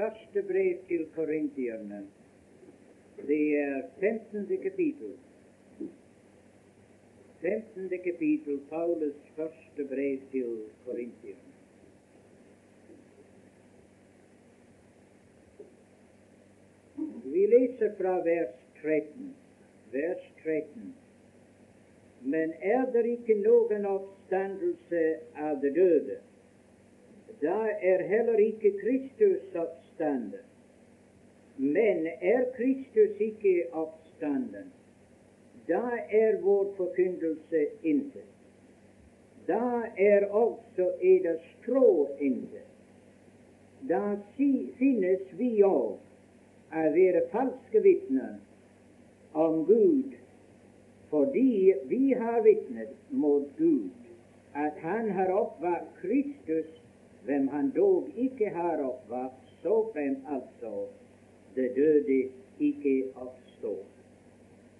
første brev til korintierne. Det er 15. kapittel. 15. kapittel, Paulus første brev til korintierne. Vi leser fra vers 13. Vers 13. Men er det ikke noen oppstandelse av det døde, da er heller ikke Kristus oppstanden. Men er Kristus ikke oppstanden, da er vår forkynnelse intet. Da er også eders tro intet. Da finnes vi òg å være falske vitner om Gud, fordi vi har vitnet mot Gud at Han har oppvakt Kristus, hvem Han dog ikke har oppvakt, hvem altså det døde ikke oppstår.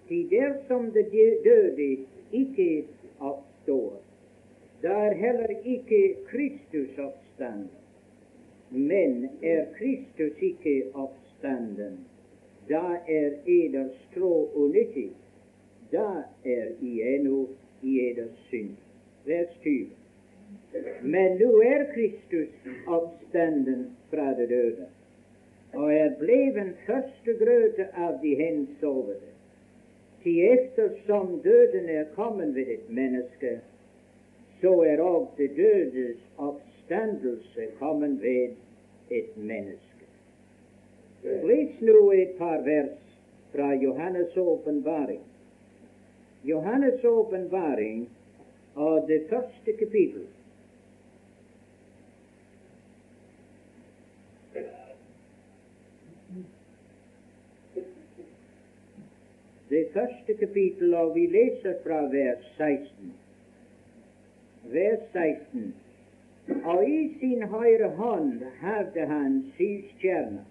Til dersom det døde ikke oppstår, da er heller ikke Kristus oppstanden. Men er Kristus ikke oppstanden, da er eders tro unyttig. Da er I ennå i eders synd. Vers 20. Men nå er Kristus oppstanden fra det døde og er bleven førstegrøte av de hensovede. Til eftersom døden er kommet ved et menneske, så er òg det dødes oppstandelse kommet ved et menneske. Les nå et par vers fra Johannes' åpenbaring. Johannes' åpenbaring og det første kapittel. Det første kapittel, og vi leser fra vers 16. Vers 16. Og i sin høyre hånd hadde han syv stjerner,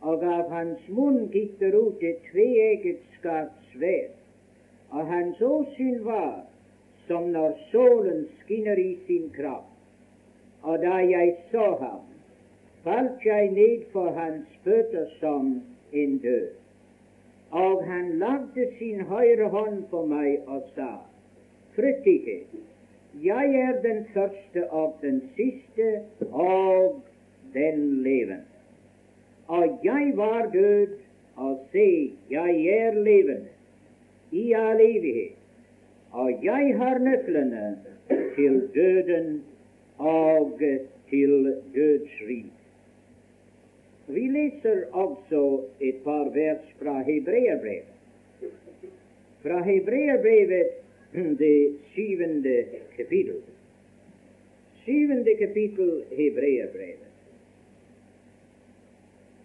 og av hans munn gikk det ut et tveegget skarpt sverd, og hans åsyn var som når solen skinner i sin kraft. Og da jeg så ham, falt jeg ned for hans føtter som en død. Og han lagde sin høyre hånd på meg og sa, frykt ikke, jeg er den første og den siste og den levende. Og jeg var død, og se, jeg er levende i all evighet. Og jeg har nøklene til døden og til dødsriket. Vi leser også et par vers fra Hebreerbrevet. Fra Hebreerbrevet, det syvende kapittel. Syvende kapittel Hebreerbrevet.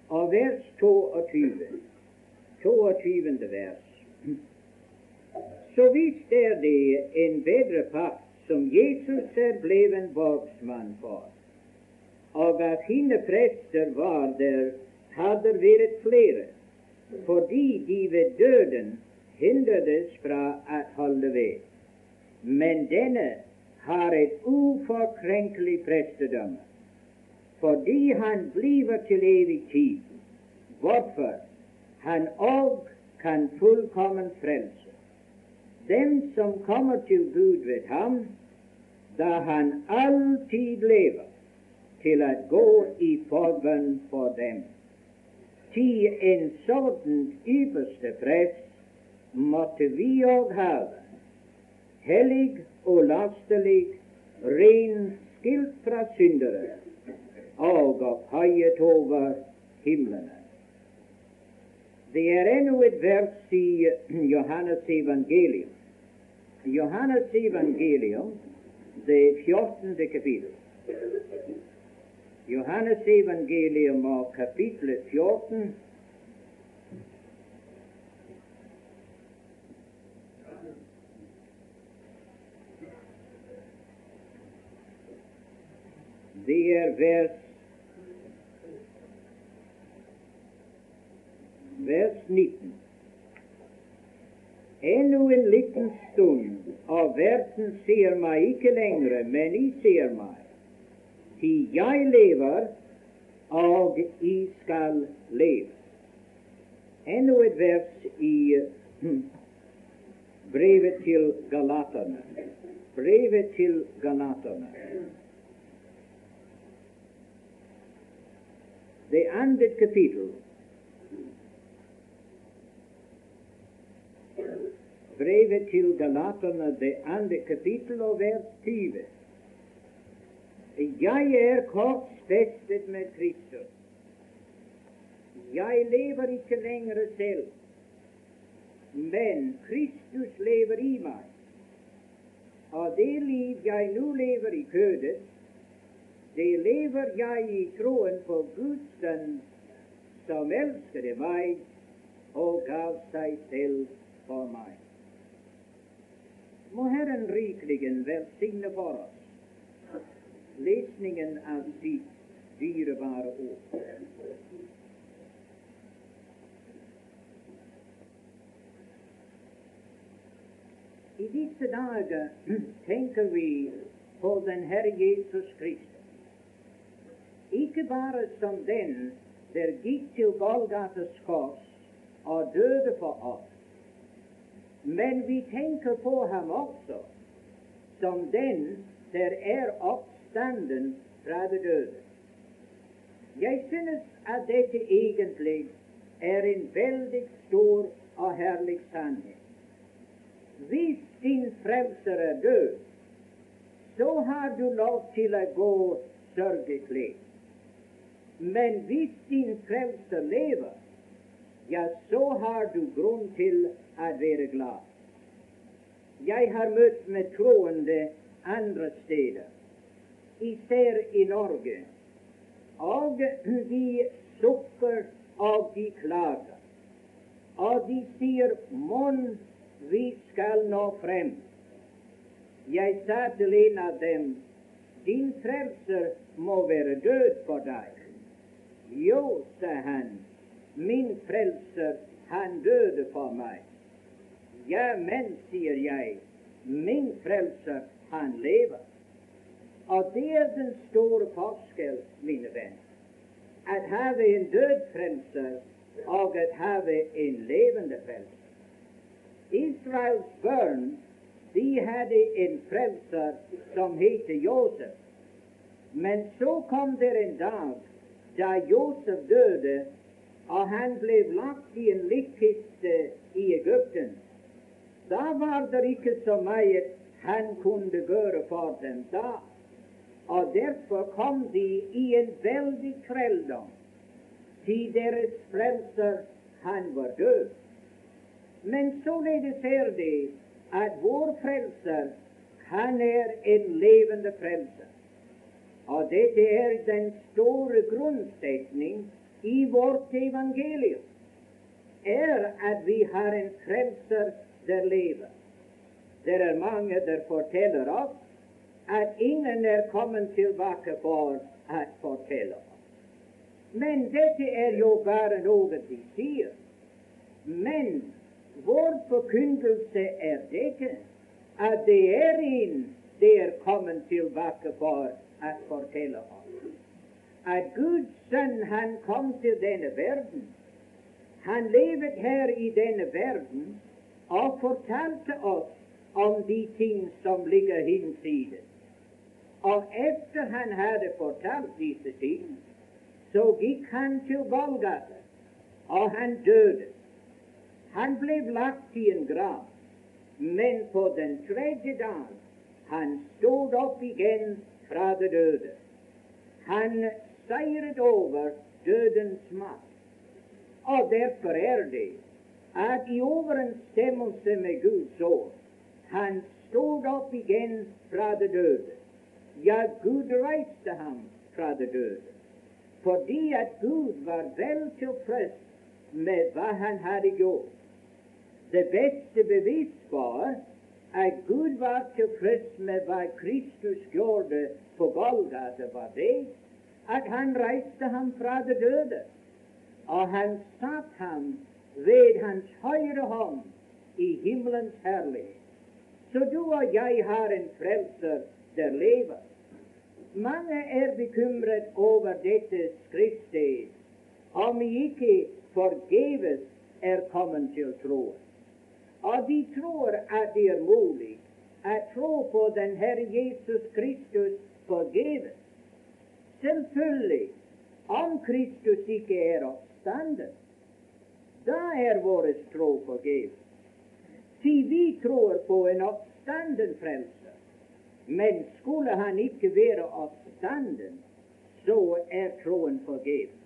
Og vers 22. 22. vers. Så visst er det en bedre pakt som Jesus er bleven borgsmann for og at hine prester var der, hadde vært flere, fordi de ved døden hindredes fra å holde ved. Men denne har et uforkrenkelig prestedømme, fordi han bliver til evig tid, hvorfor han òg kan fullkommen frelse. Dem som kommer til Gud ved ham, da han alltid lever til å gå i forbønn for dem. Til en sånn ypperste prest måtte vi òg have, hellig og lastelig, ren, skilt fra syndere, og opphøyet over himlene. Det er ennå et vers i Johannes evangelium. Johannes evangelium, det 14. kapittel. Johannes evangelium og kapittel 14. Det er vers vers 19. Ennå en liten stund, og verden ser meg ikke lenger, men I ser meg. Til jeg lever, og I skal leve. Enda et vers i hm, brevet til galaterne. Brevet til galaterne. Det andre kapittel. Brevet til galaterne, det andre kapittel og vers 20. Jeg er korsfestet med Kristus. Jeg lever ikke lenger selv, men Kristus lever i meg. Og det liv jeg nå lever i kødet, det lever jeg i troen på Guds sønn, som elsket meg og gav seg selv for meg. Må Herren rikelig velsigne for oss lesningen av sitt dyrebare ord. I disse dager tenker vi på den Herre Jesus Kristus ikke bare som den der gikk til Golgates kors og døde for oss, men vi tenker på ham også som den der er oppstanden fra det døde. Jeg synes at dette egentlig er en veldig stor og herlig sannhet. Hvis din frelser er død, så har du lov til å gå sørgelig. Men hvis din frelser lever, ja, så har du grunn til å være glad. Jeg har møtt med troende andre steder, især i Norge, og de sukker og de klager. Og de sier mon vi skal nå frem. Jeg sa til en av dem, din frelser må være død for deg. Jo, sa han, min frelser, han døde for meg. Ja, men, sier jeg, min frelser, han lever. Og det er den store forskjell, mine venner, at have en død frelser og at have en levende frelser. Israels barn de hadde en frelser som het Josef. Men så kom det en dag da Josef døde, og han ble lagt i en likkiste i Egypten, da var det ikke så mye han kunne gjøre for dem da. Og derfor kom de i en veldig trelldom, til deres frelser, han var død. Men således er det at vår frelser, han er en levende frelser. Og dette er den store grunnsetning i vårt evangelium, er at vi har en frelser der lever. Det er mange der forteller oss at ingen er kommet tilbake for å fortelle oss. Men dette er jo bare noe de sier. Men vår forkynnelse er dette, at det er en det er kommet tilbake for å fortelle oss. At Guds sønn, han kom til denne verden. Han levet her i denne verden og fortalte oss om de ting som ligger hinsides. Og etter han hadde fortalt disse ting, så gikk han til Golgata, og han døde. Han ble lagt i en grav, men på den tredje dag han stod opp igjen fra det døde. Han seiret over dødens makt. Og derfor er det at i overensstemmelse med Guds ord han stod opp igjen fra det døde. Ja, Gud reiste ham fra det døde. Fordi at Gud var vel tilfreds med hva han hadde gjort. Det beste bevis var at Gud var tilfreds med hva Kristus gjorde på Golgata, var det at han reiste ham fra det døde, og han satt ham ved hans høyre hånd i himmelens herlighet. Så du og jeg har en frelser der lever. Mange er bekymret over dette skriftsted, om vi ikke forgeves er kommet til troen. Og de tror at det er mulig å tro på den Herre Jesus Kristus forgeves. Selvfølgelig, om Kristus ikke er oppstanden, da er vår tro forgjeves. Si vi tror på en oppstanden frelser, men skulle han ikke være oppstanden, så er troen forgjeves.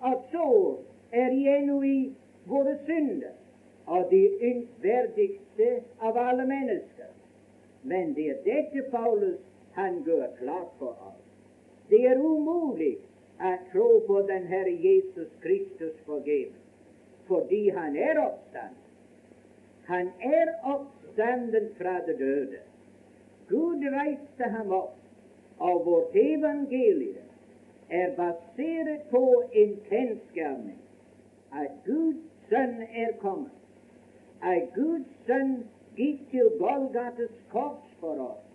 Og så er ennå i våre synder, og de yndverdigste av alle mennesker. Men det er dette Paulus han gjør klart for oss. Det er umulig å tro på den Herre Jesus Kristus forgjeves, fordi han er oppstanden. Han er oppstanden fra det døde. Gud reiste ham opp, og vårt evangelie er basert på en kjensgjerning. At Guds sønn er kommet, at Guds sønn gikk til Golgates kors for oss,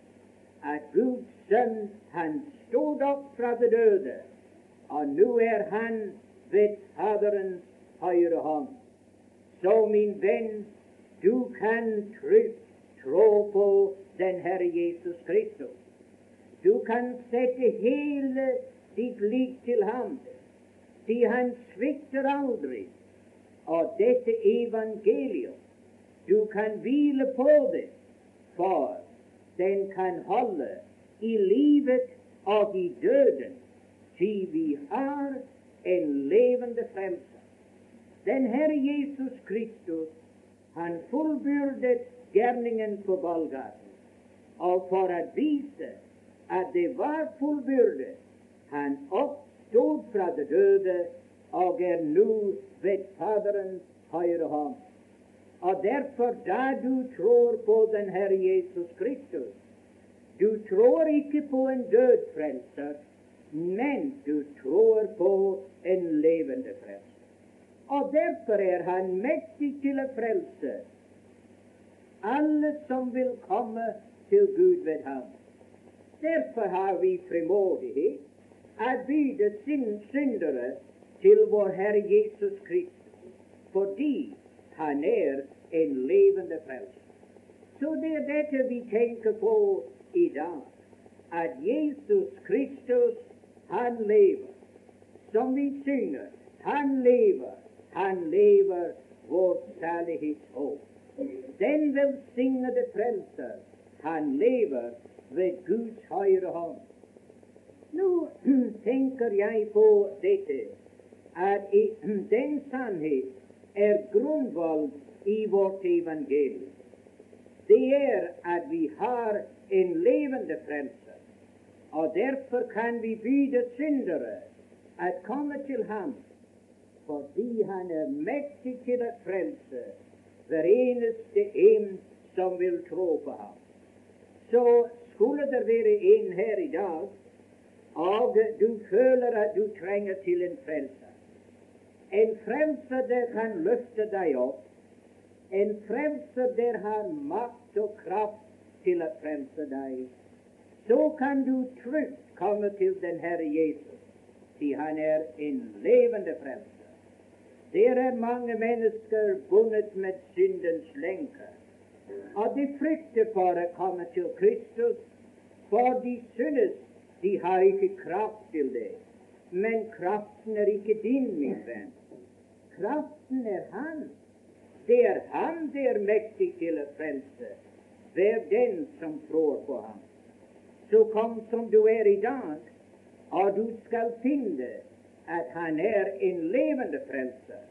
at Guds sønn han stod opp fra de døde, og nå er han ved Faderens høyre hånd. Så min venn, du kan trygt tro på den Herre Jesus Kristus. Du kan sette hele ditt lik til ham, si han svikter aldri. Og dette evangelium, du kan hvile på det, for den kan holde i livet og i døden, til vi har en levende frelser. Den Herre Jesus Kristus han fullbyrdet gjerningen på Golgata. Å vise at det var fullbyrdet, han oppstod fra det døde og er nå ved Faderens høyre hånd. Og derfor, da du tror på den Herre Jesus Kristus, du tror ikke på en død frelser, men du tror på en levende frelser. Og derfor er han mektig til å frelse alle som vil komme til Gud ved ham. Derfor har vi frimodighet å byde syndere til vår Herre Jesus Kristus, fordi han er en levende frelser. Så det er dette vi tenker på i dag, at Jesus Kristus, han lever. Som vi synger, han lever. Han lever vårt særlighetshåp. Den velsignede frelser, han lever ved Guds høyre hånd. Nå tenker jeg på dette, at i, den sannhet er grunnvoll i vårt evangelium. Det er at vi har en levende frelser, og derfor kan vi byde syndere at komme til ham fordi han er mektig til å frelse hver eneste en som vil tro på ham. Så skulle det være en her i dag, og du føler at du trenger til en frelser. En frelser der kan løfte deg opp. En frelser der har makt og kraft til å frelse deg. Så kan du trygt komme til den Herre Jesus, fordi han er en levende frelser. Der er mange mennesker bundet med syndens lenker. Og de frykter for å komme til Kristus, for de synes de har ikke kraft til det. Men kraften er ikke din, min venn. Kraften er Han. Det er Han det er mektig til å frelse. Hver den som tror på Ham. Så kom som du er i dag, og du skal finne at han er en levende frelser,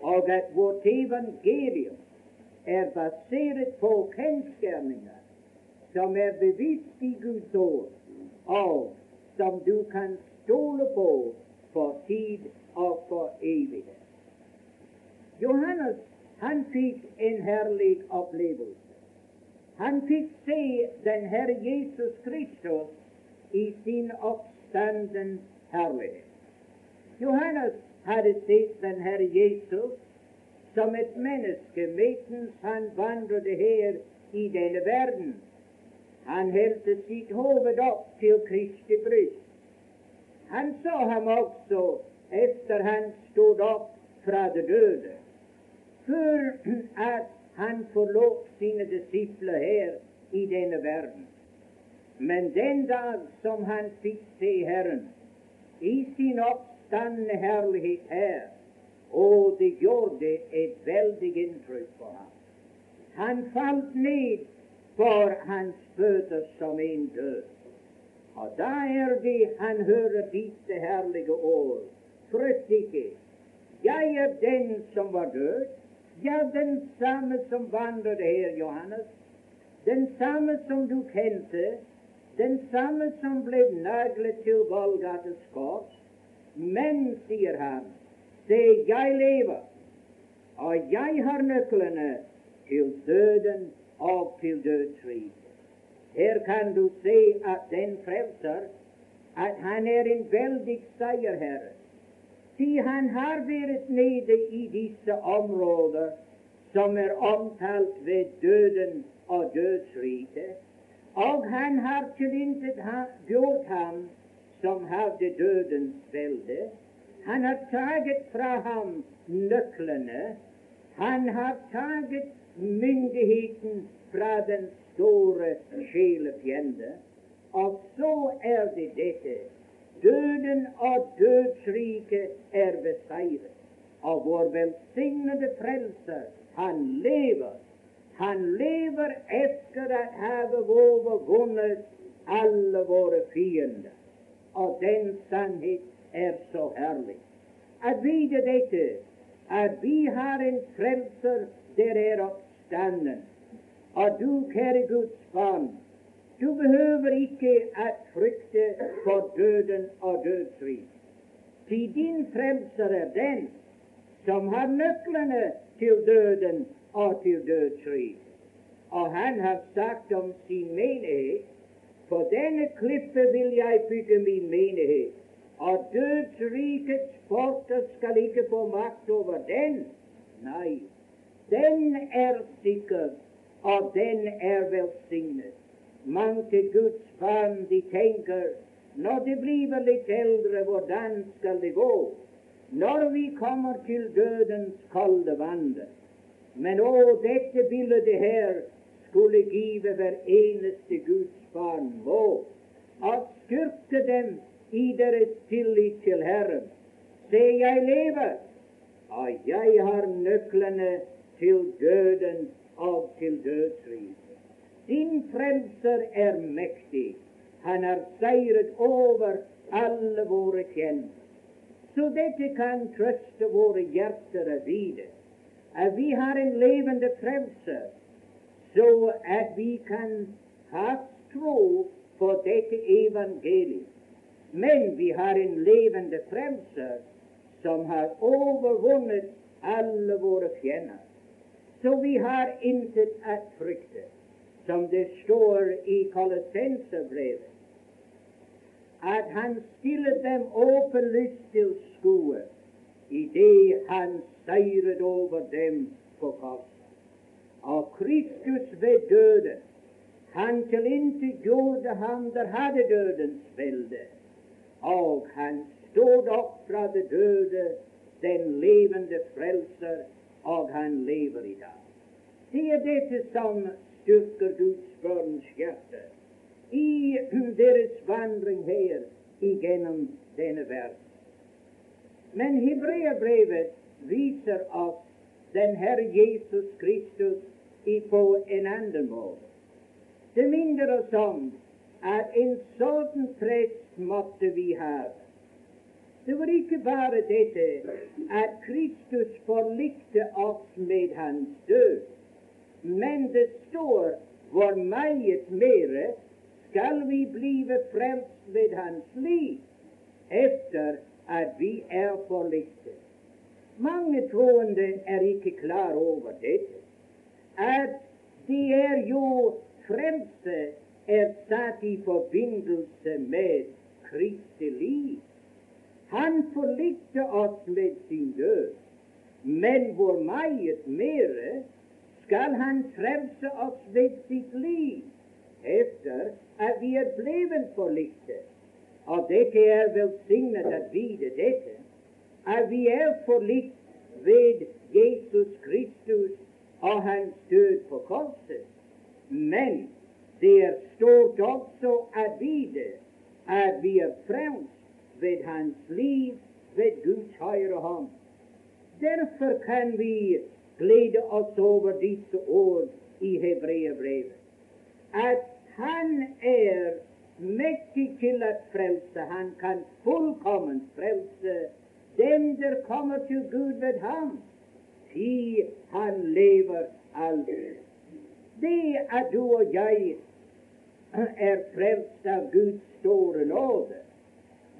og at vårt evangelium er basert på kjensgjerninger som er bevisst i Guds ord, og som du kan stole på for tid og for evighet. Johannes han fikk en herlig opplevelse. Han fikk se den Herre Jesus Kristus i sin oppstanden herlighet. Johannes hadde sett den Herre Jesus som et menneske mens han vandret her i denne verden. Han helte sitt hoved opp til Kristi bryst. Han sa ham også etter han stod opp fra det døde, for at han forlot sine disipler her i denne verden. Men den dag som han fikk se Herren i sin oppstandende herlighet her, og det gjorde et veldig inntrykk på ham. Han falt ned for hans føtter som en død. Og da er det han hører disse herlige ord. Frykt ikke, jeg er den som var død. Ja, den samme som vandret her, Johannes. Den samme som du kjente. Den samme som ble naglet til Golgates kors. Men, sier han, se, jeg lever, og jeg har nøklene til døden og til dødsriket. Her kan du se at den frelser, at han er en veldig seierherre. Si han har vært nede i disse områder som er omtalt ved døden og dødsriket, og han har tilintet gjort ham som hadde dødens velde. Han har taget fra ham nøklene. Han har taget myndigheten fra den store sjelefiende. Og så er det dette Døden og dødsriket er beseiret. Og vår velsignede frelser, han lever. Han lever etter å ha overvunnet alle våre fiender. Og den sannhet er så herlig. At vite dette, at vi har en frelser, der er oppstanden. Og du, kjære Guds barn, du behøver ikke å frykte for døden og dødsriket. Til din frelser er den som har nøklene til døden og til dødsriket. Og han har sagt om sin menighet på denne klippe vil jeg bygge min menighet, og dødsrikets porter skal ikke få makt over den. Nei, den er sikker, og den er velsignet. Mange Guds barn de tenker når de blir litt eldre, hvordan skal det gå? Når vi kommer til dødens kalde vann. Men å, dette bildet her skulle give hver eneste Guds barn mot å styrke dem i deres tillit til Herren. Se, jeg lever, og jeg har nøklene til døden og til dødsriket. Din frelser er mektig. Han har seiret over alle våre fiender. Så dette kan trøste våre hjerter å vite at vi har en levende frelser, så at vi kan ha tro på dette evangeliet. Men vi har en levende frelser som har overvunnet alle våre fjender. Så vi har intet å frykte som det står i Kolossenserbrevet, at han stillet dem åpenlyst til skue idet han seiret over dem på korset. Og Kristus ved døden, han tilintetgjorde ham der hadde dødens velde, og han stod opp fra det døde, den levende frelser, og han lever i dag. Det er dette som styrker Guds barns hjerte i deres vandring her igjennom denne verden. Men Hebreabrevet viser oss den Herre Jesus Kristus på en annen måte. Det minner oss om at en sånn prest måtte vi ha. Det var ikke bare dette at Kristus forlikte oss med hans død, men det står hvor meget mere skal vi blive frelst ved Hans liv etter at vi er forliktet. Mange troende er ikke klar over dette, at de er jo frelse er satt i forbindelse med Kristi liv. Han forlikte oss med sin død, men hvor meget mere skal han frelse oss ved sitt liv. efter at vi er blevet forlikte. Og dette er velsignet at vite dette, at vi er forlikt ved Jesus Kristus og hans død på korset. Men det er stort også at vite at vi er frelst ved hans liv, ved Guds høyre hånd. Derfor kan vi glede oss over disse ord i Hebreerbrevet. At han er mektig til at frelse. Han kan fullkomment frelse dem der kommer til Gud ved ham. Si han lever alltid. Det at du og jeg er frelst av Guds store nåde,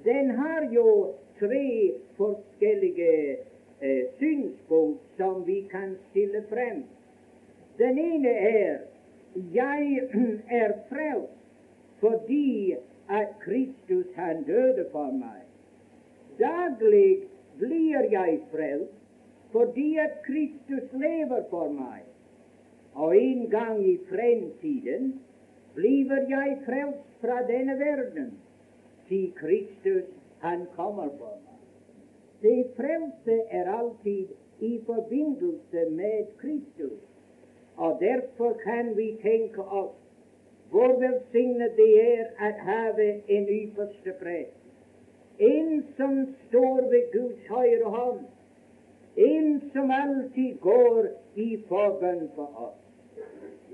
den har jo tre forskjellige eh, synspunkt som vi kan stille frem. Den ene er jeg er frelst fordi at Kristus han døde for meg. Daglig blir jeg frelst fordi at Kristus lever for meg. Og en gang i fremtiden blir jeg frelst fra denne verden, til Kristus han kommer for meg. Det frelste er alltid i forbindelse med Kristus. Og derfor kan vi tenke oss hvor velsignet det er at have en ypperste prest. En som står ved Guds høyre hånd. En som alltid går i forbønn for oss.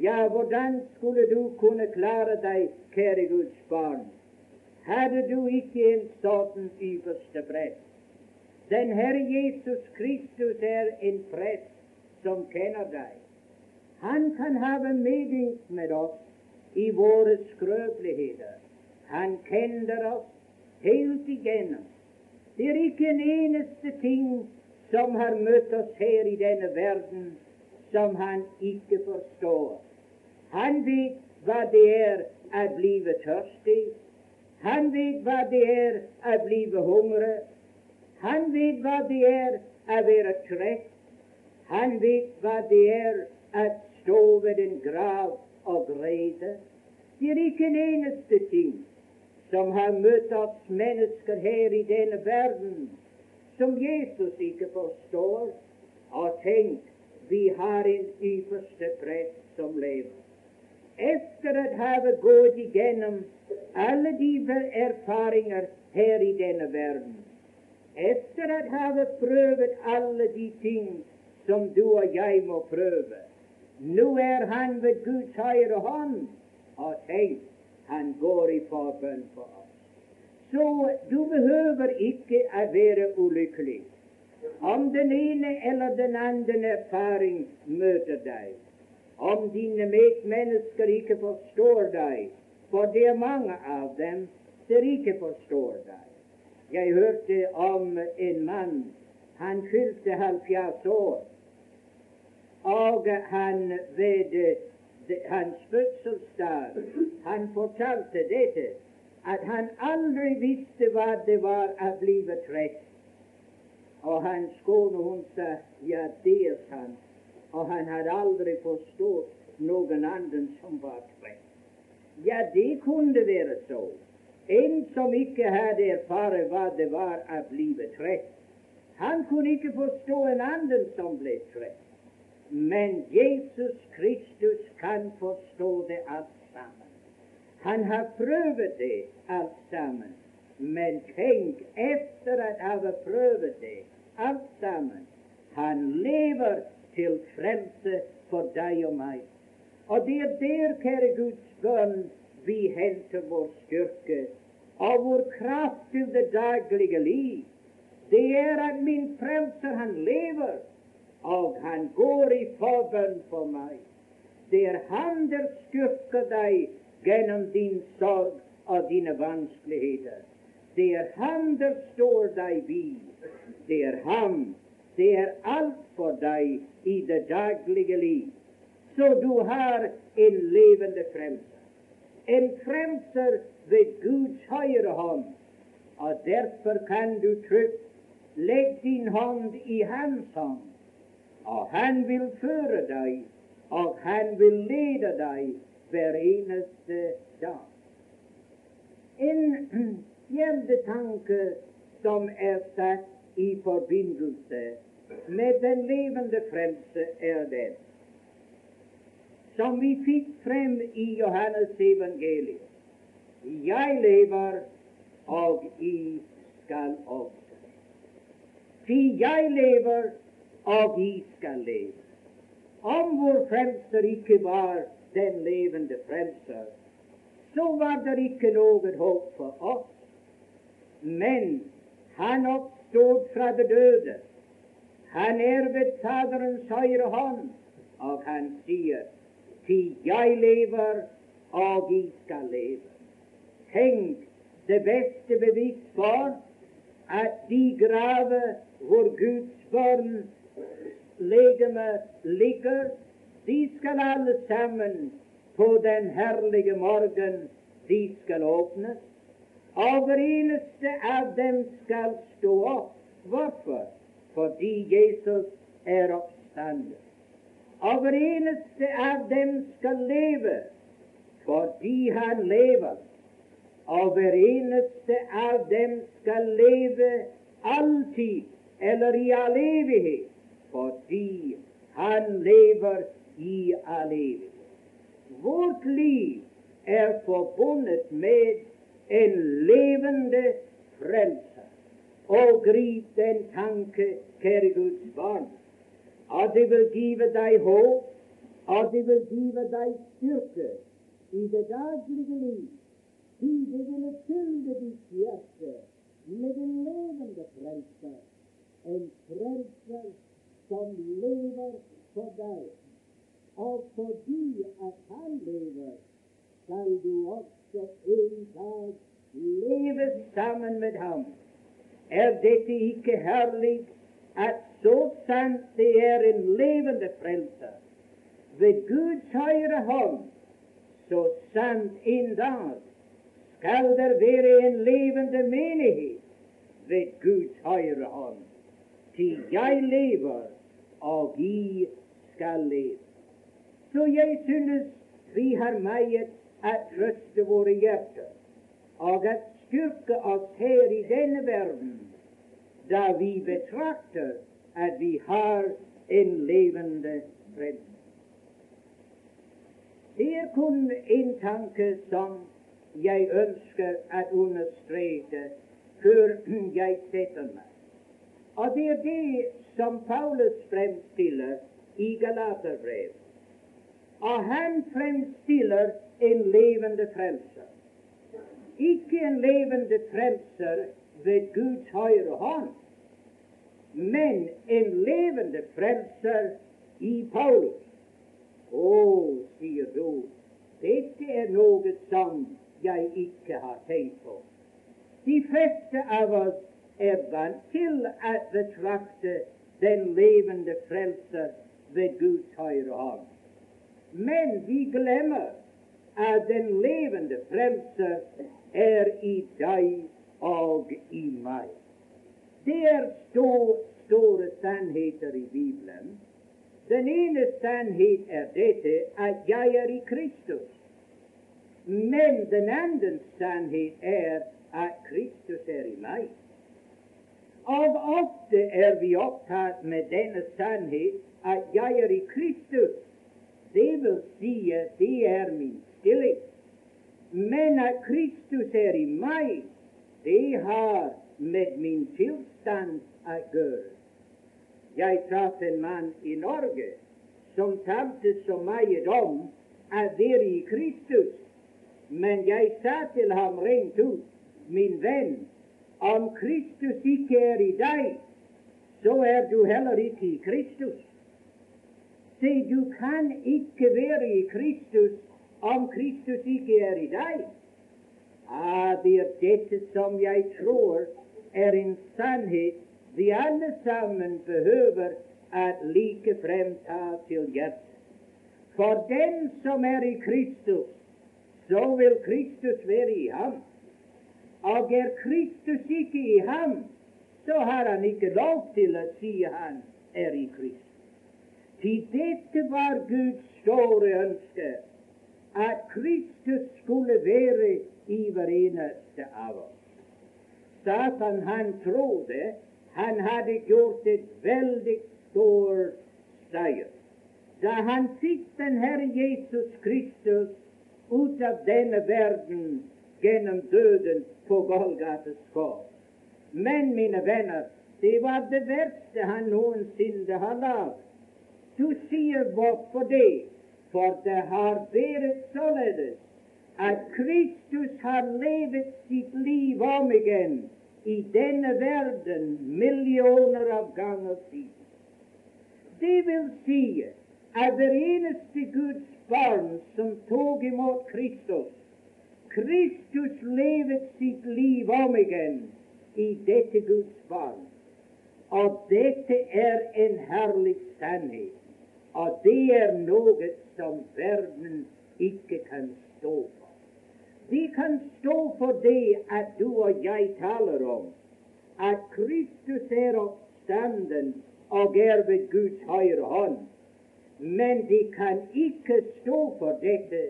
Ja, hvordan skulle du kunne klare deg, kjære Guds barn, hadde du ikke en sånn ypperste prest? Den Herre Jesus Kristus er en prest som kjenner deg. Han kan ha medynk med oss i våre skrøpeligheter. Han kjenner oss helt igjennom. Det er ikke en eneste ting som har møtt oss her i denne verden som han ikke forstår. Vet hva det er å bli tørstig. Han vet hva det er å bli hungrig. Han vet hva det er å være trett. Han vet hva det er å stå ved en grav og gråte. Det er ikke en eneste ting som har møtt oss mennesker her i denne verden som Jesus ikke forstår. Og tenk, vi har en ypperste prest som lever. Etter å ha gått igjennom alle de erfaringer her i denne verden, etter å ha prøvd alle de ting som du og jeg må prøve, nå er han ved Guds høyre hånd, og tenk, han går i forbønn for oss. Så du behøver ikke å være ulykkelig. Om den ene eller den andre erfaring møter deg, om dine medmennesker ikke forstår deg, for det er mange av dem som ikke forstår deg. Jeg hørte om en mann. Han fylte 70 år, og han ved hans fødselsdag han fortalte dette, at han aldri visste hva det var å bli trett. Og hans kone hun sa ja, det er sant. Og han hadde aldri forstått noen annen som var trett. Ja, det kunne være så. En som ikke hadde erfart hva det var å bli trett, han kunne ikke forstå en annen som ble trett. Men Jesus Kristus kan forstå det alt sammen. Han har prøvd det alt sammen. Men tenk, etter at han har prøvd det alt sammen, han lever til frelse for deg og meg. Og det er der, kjære Guds bønn, vi henter vår styrke og vår kraft til det daglige liv. Det er at min frelser, han lever, og han går i forbønn for meg. Det er han der styrker deg gjennom din sorg og dine vanskeligheter. Det er Han der står deg vid. Det er ham. Det er alt for deg i det daglige liv. Så du har en levende frelser. En frelser ved Guds høyre hånd. Og derfor kan du trygt legge din hånd i hans hånd. Og han vil føre deg, og han vil lede deg hver eneste dag. En fjerde tanke som er satt i forbindelse med den levende frelse, er den som vi fikk frem i Johannes evangelium. Jeg lever, og I skal også. Ty jeg lever, og I skal leve. Om vår frelser ikke var den levende frelser, så var det ikke noe håp for oss. Men han oppstod fra det døde. Han er ved Faderens høyre hånd, og han sier til jeg lever, og I skal leve. Tenk det beste bevis for at de graver hvor Guds barn legeme ligger, de skal alle sammen på den herlige morgen de skal åpnes. Og hver eneste av dem skal stå opp. Hvorfor? Fordi Jesus er oppstander. Og hver eneste av dem skal leve fordi han lever. Og hver eneste av dem skal leve alltid, eller i all evighet, fordi han lever i all evighet. Vårt liv er forbundet med en levende frälsare. Och grip den tanke, käre Guds barn, att det vill giva dig hopp, att det vill giva dig styrka i det dagliga livet. Ty det vill fylla ditt hjärta med en levande frälsare, en frälsare som lever för dig. Och förbi att han lever, skall du också også en dag leve sammen med ham. Er dette ikke herlig at så sant det er en levende frelser ved Guds høyre hånd, så sant en dag skal det være en levende menighet ved Guds høyre hånd. Til jeg lever, og I skal leve. Så jeg synes vi har meget å røste våre hjerter og at styrke oss her i denne verden, da vi betrakter at vi har en levende frelse. Det er kun en tanke som jeg ønsker å understreke før jeg setter meg. Og det er det som Paulus fremstiller i Galaterbrevet. Og han fremstiller en levende frelser. Ikke en levende frelser ved Guds høyre hånd, men en levende frelser i Paulus. Å, sier du, dette er noe som jeg ikke har tenkt på. De fleste av oss er vant til å betrakte den levende frelser ved Guds høyre hånd. Men vi glemmer at den levende frelse er i deg og i meg. Det er store, store sannheter i Bibelen. Den ene sannhet er dette at jeg er i Kristus. Men den andre sannhet er at Kristus er i meg. Og ofte er vi opptatt med denne sannhet at jeg er i Kristus. Det vil si at det er min stilling. Men at Kristus er i meg, det har med min tilstand å gjøre. Jeg traff en mann i Norge som talte så mye om å være i Kristus, men jeg sa til ham rent ut, min venn, om Kristus ikke er i deg, så er du heller ikke i Kristus. Se, du kan ikke være i Kristus om Kristus ikke er i deg. Ah, det er dette som jeg tror er en sannhet vi alle sammen behøver at like frem ta til hjertet. For den som er i Kristus, så vil Kristus være i ham. Og er Kristus ikke i ham, så har han ikke lov til å si han er i Kristus. Til dette var Guds store ønske, at Kristus skulle være i hver eneste av oss. Satan han trodde han hadde gjort et veldig stor seier da han fikk den Herre Jesus Kristus ut av denne verden gjennom døden på Golgates kors. Men, mine venner, det var det verste han noensinne har lagd. Du sier hvorfor det? For det har vært således at Kristus har levet sitt liv om igjen i denne verden millioner av ganger siden. Det vil si at hver eneste Guds barn som tok imot Kristus, Kristus levet sitt liv om igjen i dette Guds barn. Og dette er en herlig sannhet. Og det er noe som verden ikke kan stå for. De kan stå for det at du og jeg taler om, at Kristus er oppstanden og er ved Guds høyre hånd. Men de kan ikke stå for dette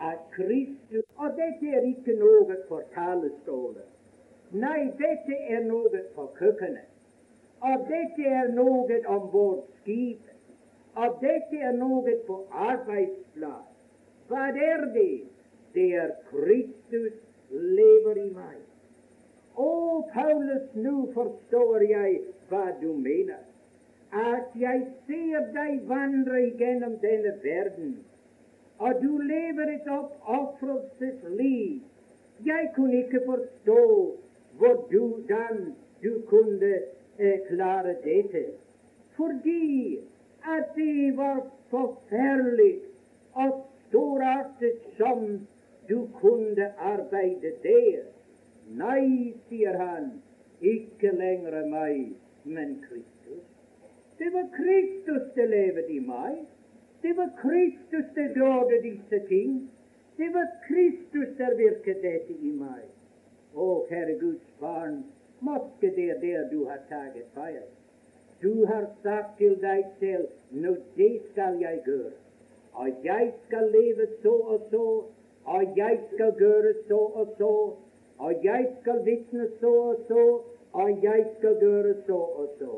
at Kristus Og dette er ikke noe for talestoler. Nei, dette er noe for kjøkkenet. Og dette er noe om vårt skipet. Og dette er noe på arbeidsplass. Hva er det? Det er Kristus lever i meg. Å, Paulus, nå forstår jeg hva du mener. At jeg ser deg vandre gjennom denne verden og du lever et oppofrelsesliv. Jeg kunne ikke forstå hvordan du kunne eh, klare dette. Fordi at det var forferdelig og storartet som du kunne arbeide der. Nei, sier han, ikke lenger meg, men Kristus. Det var Kristus det levde i meg. Det var Kristus der gjorde disse ting. Det var Kristus der virket dette i meg. Å, Herre Guds barn, måtte det er der du har taget feil. Du har sagt til deg selv nå det skal jeg gjøre. Og jeg skal leve så og så, og jeg skal gjøre så og så, og jeg skal vitne så og så, og jeg skal gjøre så og så.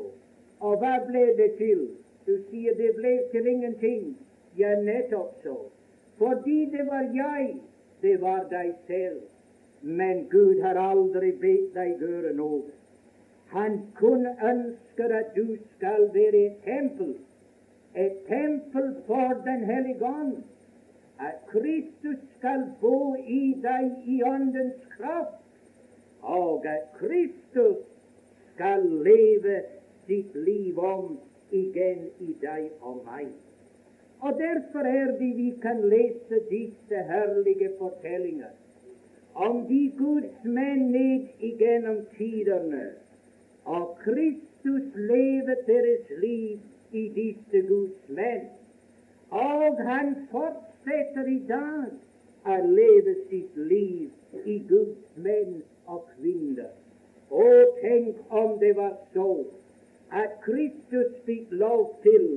Og hva ble det til? Du sier det ble til ingenting. Ja, nettopp så. Fordi det var jeg, det var deg selv. Men Gud har aldri bedt deg gjøre noe. Han kun ønsker at du skal være et tempel, et tempel for Den hellige ånd. At Kristus skal bo i deg i Åndens kraft, og at Kristus skal leve sitt liv om igjen i deg og meg. Og derfor er det vi kan lese disse herlige fortellinger om de Guds menn ned igjennom tidene. Og Kristus levet deres liv i disse Guds menn. Og han fortsetter i dag å leve sitt liv i Guds menn og kvinner. Å, tenk om det var så at Kristus fikk lov til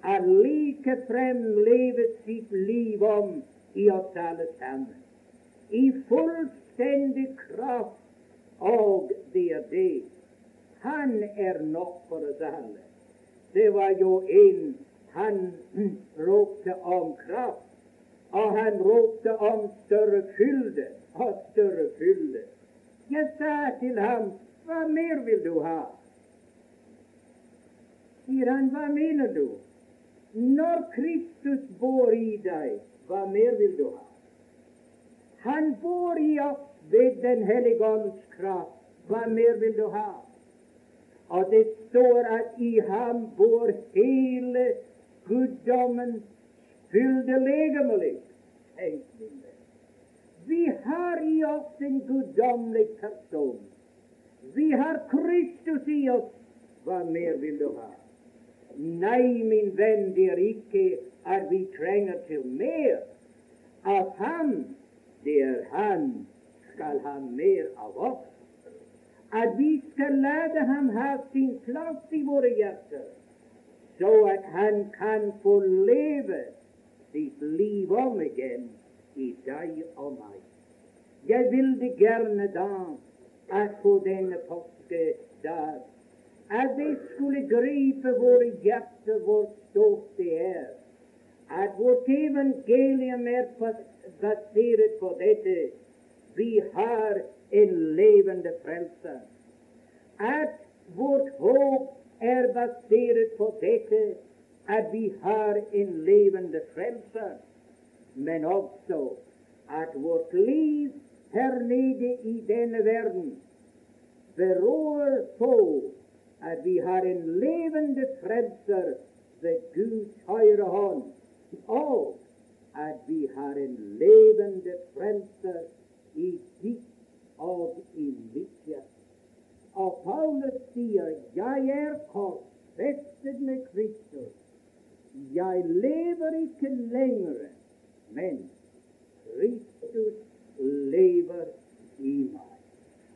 å likefrem leve sitt liv om i oss alle sammen. I fullstendig kraft. Og det er det. Han er nok for oss alle. Det var jo en han ropte om kraft, og han ropte om større fylde og større fylde. Jeg sa til ham, hva mer vil du ha? sier han, hva mener du? Når Kristus bor i deg, hva mer vil du ha? Han bor i oss ved Den hellige ånds kraft. Hva mer vil du ha? Og det står at i ham bor hele guddommens fylde legemlig. Tenk, min venn. Vi har i oss en guddommelig person. Vi har Kristus i oss. Hva mer vil du ha? Nei, min venn, det er ikke at vi trenger til mer av ham. Det er han skal ha mer av oss. At vi skal lade ham ha sin plass i våre hjerter, så at han kan få leve sitt liv om igjen i deg og meg. Jeg ville gjerne da at på denne påskedag at vi skulle gripe våre hjerter hvor stort det er, at vårt evangelium er basert på dette. Vi har en levende frelser. At vårt håp er basert på dette, at vi har en levende frelser, men også at vårt liv her nede i denne verden beror på at vi har en levende frelser ved Guds høyre hånd, og at vi har en levende frelser i ditt og i mitt hjerte. Og Paulus sier, 'Jeg er korsfestet med Kristus'. Jeg lever ikke lenger, men Kristus lever i meg.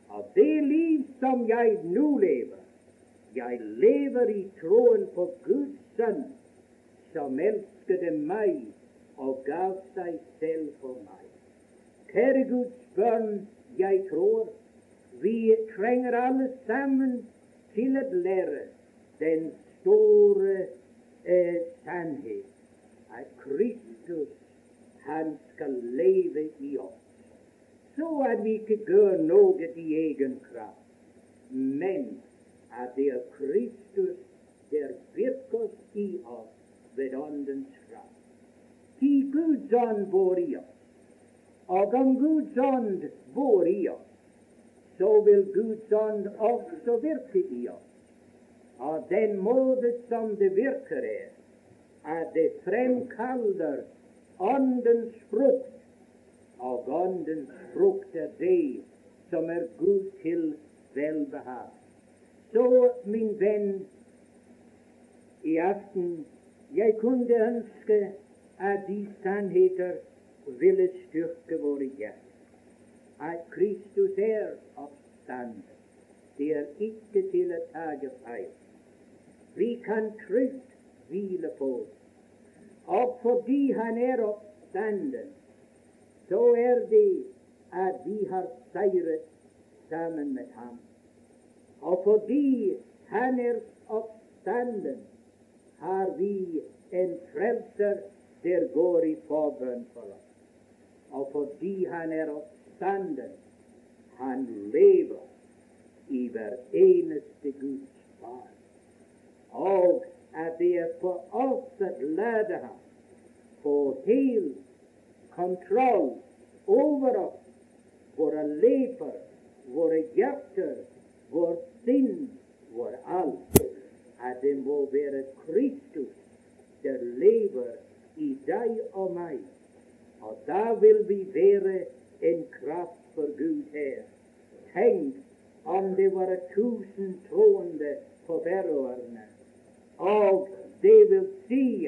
Og det liv som jeg nå lever, jeg lever i troen på Guds sønn, som elsket meg og gav seg selv for meg. Kjære Guds barn, jeg tror vi trenger alle sammen til å lære den store eh, sannhet at Kristus, han skal leve i oss. Så at vi ikke gjør noe i egen kraft, men at det er Kristus der virker i oss ved Åndens kraft. Til Guds ånd bor i oss. Og om Guds ånd bor i oss, så vil Guds ånd også virke i oss. Og den måte som det virker, er at det fremkaller Åndens frukt. Og Åndens frukt er det som er Gud til velbehag. Så, min venn, i aften jeg kunne ønske at de sannheter ville styrke våre hjerter. At Kristus er oppstanden. Det er ikke til å ta feil. Vi kan trygt hvile på Og fordi Han er oppstanden, så er det at vi har seiret sammen med ham. Og fordi Han er oppstanden, har vi en frelser der går i forbønn for oss. Og fordi Han er oppstanden, han lever i hver eneste Guds barn. Og at det er for oss å lade ham få hel kontroll over oss, våre leper, våre hjerter, vår sinn, vår alt, at det må være Kristus der lever i deg og meg. Og da vil vi være en kraft for Gud her. Tenk om det var tusen troende på Færøyene, og det vil si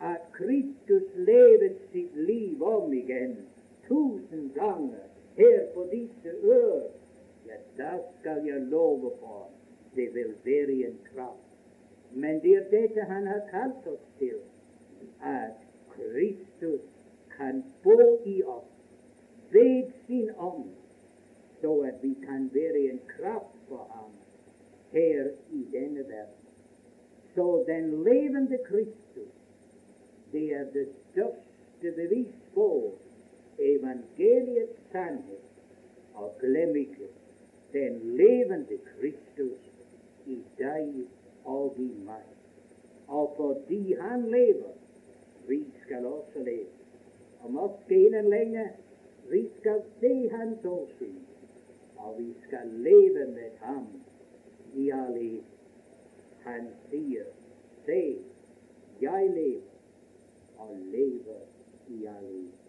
at Kristus levet sitt liv om igjen tusen ganger her på disse øer ja, da skal jeg love for det vil være en kraft. Men det er dette Han har kalt oss til, at Kristus kan bo i oss ved sin ånd, så at vi kan være en kraft for ham her i denne verden. Så den levende Kristus, det er det største bevis på evangeliets sannhet. Og glem ikke den levende Kristus i deg og i meg. Og fordi han lever, vi skal også leve. Og måske innen lenge vi skal se hans åsyn, og vi skal leve med ham i all evighet. Han sier, se, jeg lever og lever i all evighet.